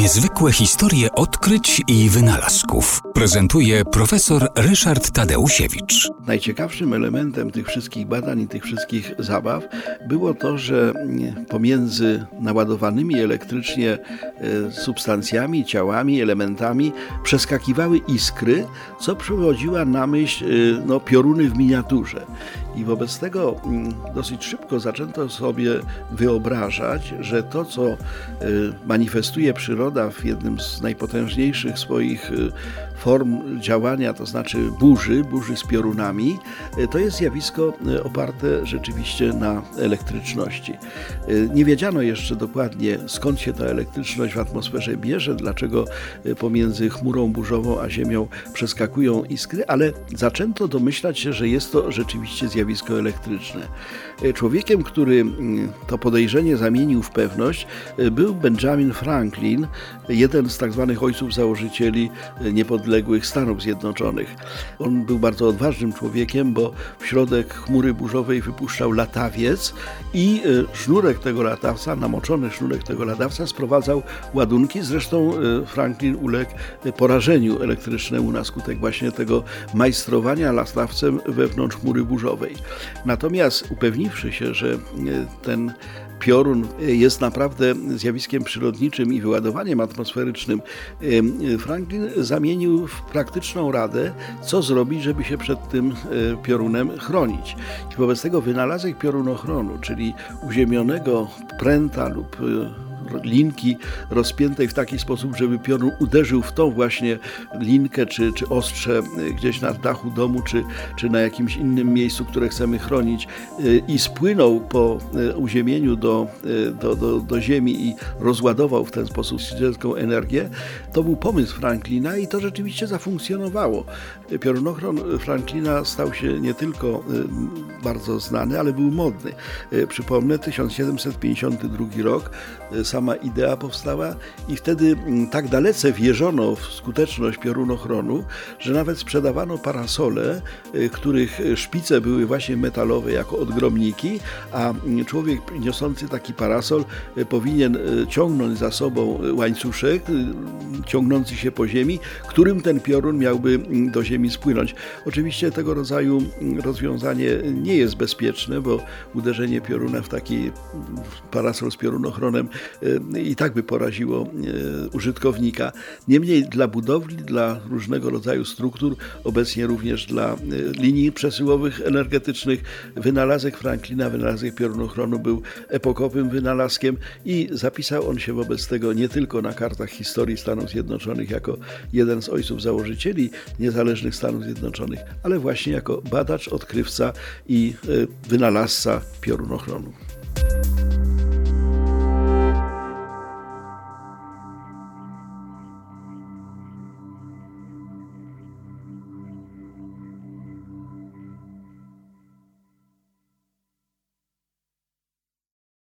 Niezwykłe historie odkryć i wynalazków prezentuje profesor Ryszard Tadeusiewicz. Najciekawszym elementem tych wszystkich badań i tych wszystkich zabaw było to, że pomiędzy naładowanymi elektrycznie e, substancjami, ciałami, elementami przeskakiwały iskry, co przywodziła na myśl e, no, pioruny w miniaturze. I wobec tego mm, dosyć szybko zaczęto sobie wyobrażać, że to, co e, manifestuje przyroda w jednym z najpotężniejszych swoich form działania, to znaczy burzy, burzy z piorunami, e, to jest zjawisko oparte rzeczywiście na elektryczności. Nie wiedziano jeszcze dokładnie skąd się ta elektryczność w atmosferze bierze, dlaczego pomiędzy chmurą burzową a Ziemią przeskakują iskry, ale zaczęto domyślać się, że jest to rzeczywiście zjawisko elektryczne. Człowiekiem, który to podejrzenie zamienił w pewność, był Benjamin Franklin, jeden z tak zwanych ojców założycieli niepodległości niepodległych Stanów Zjednoczonych. On był bardzo odważnym człowiekiem, bo w środek chmury burzowej wypuszczał latawiec i e, sznurek tego latawca, namoczony sznurek tego latawca sprowadzał ładunki. Zresztą e, Franklin uległ porażeniu elektrycznemu na skutek właśnie tego majstrowania latawcem wewnątrz chmury burzowej. Natomiast upewniwszy się, że e, ten piorun jest naprawdę zjawiskiem przyrodniczym i wyładowaniem atmosferycznym, Franklin zamienił w praktyczną radę, co zrobić, żeby się przed tym piorunem chronić. I wobec tego wynalazek piorunochronu, czyli uziemionego pręta lub linki rozpiętej w taki sposób, żeby piorun uderzył w tą właśnie linkę czy, czy ostrze gdzieś na dachu domu, czy, czy na jakimś innym miejscu, które chcemy chronić y, i spłynął po y, uziemieniu do, y, do, do, do ziemi i rozładował w ten sposób świecką energię, to był pomysł Franklina i to rzeczywiście zafunkcjonowało. Piorunochron Franklina stał się nie tylko bardzo znany, ale był modny. Przypomnę, 1752 rok, sam sama idea powstała i wtedy mm, tak dalece wierzono w skuteczność piorunochronu, że nawet sprzedawano parasole, y, których szpice były właśnie metalowe jako odgromniki, a mm, człowiek niosący taki parasol y, powinien y, ciągnąć za sobą łańcuszek ciągnący się po ziemi, którym ten piorun miałby mm, do ziemi spłynąć. Oczywiście tego rodzaju rozwiązanie nie jest bezpieczne, bo uderzenie pioruna w taki parasol z piorunochronem i tak by poraziło e, użytkownika. Niemniej dla budowli, dla różnego rodzaju struktur, obecnie również dla e, linii przesyłowych energetycznych, wynalazek Franklina, wynalazek piorunochronu był epokowym wynalazkiem i zapisał on się wobec tego nie tylko na kartach historii Stanów Zjednoczonych jako jeden z ojców założycieli niezależnych Stanów Zjednoczonych, ale właśnie jako badacz, odkrywca i wynalazca piorunochronu.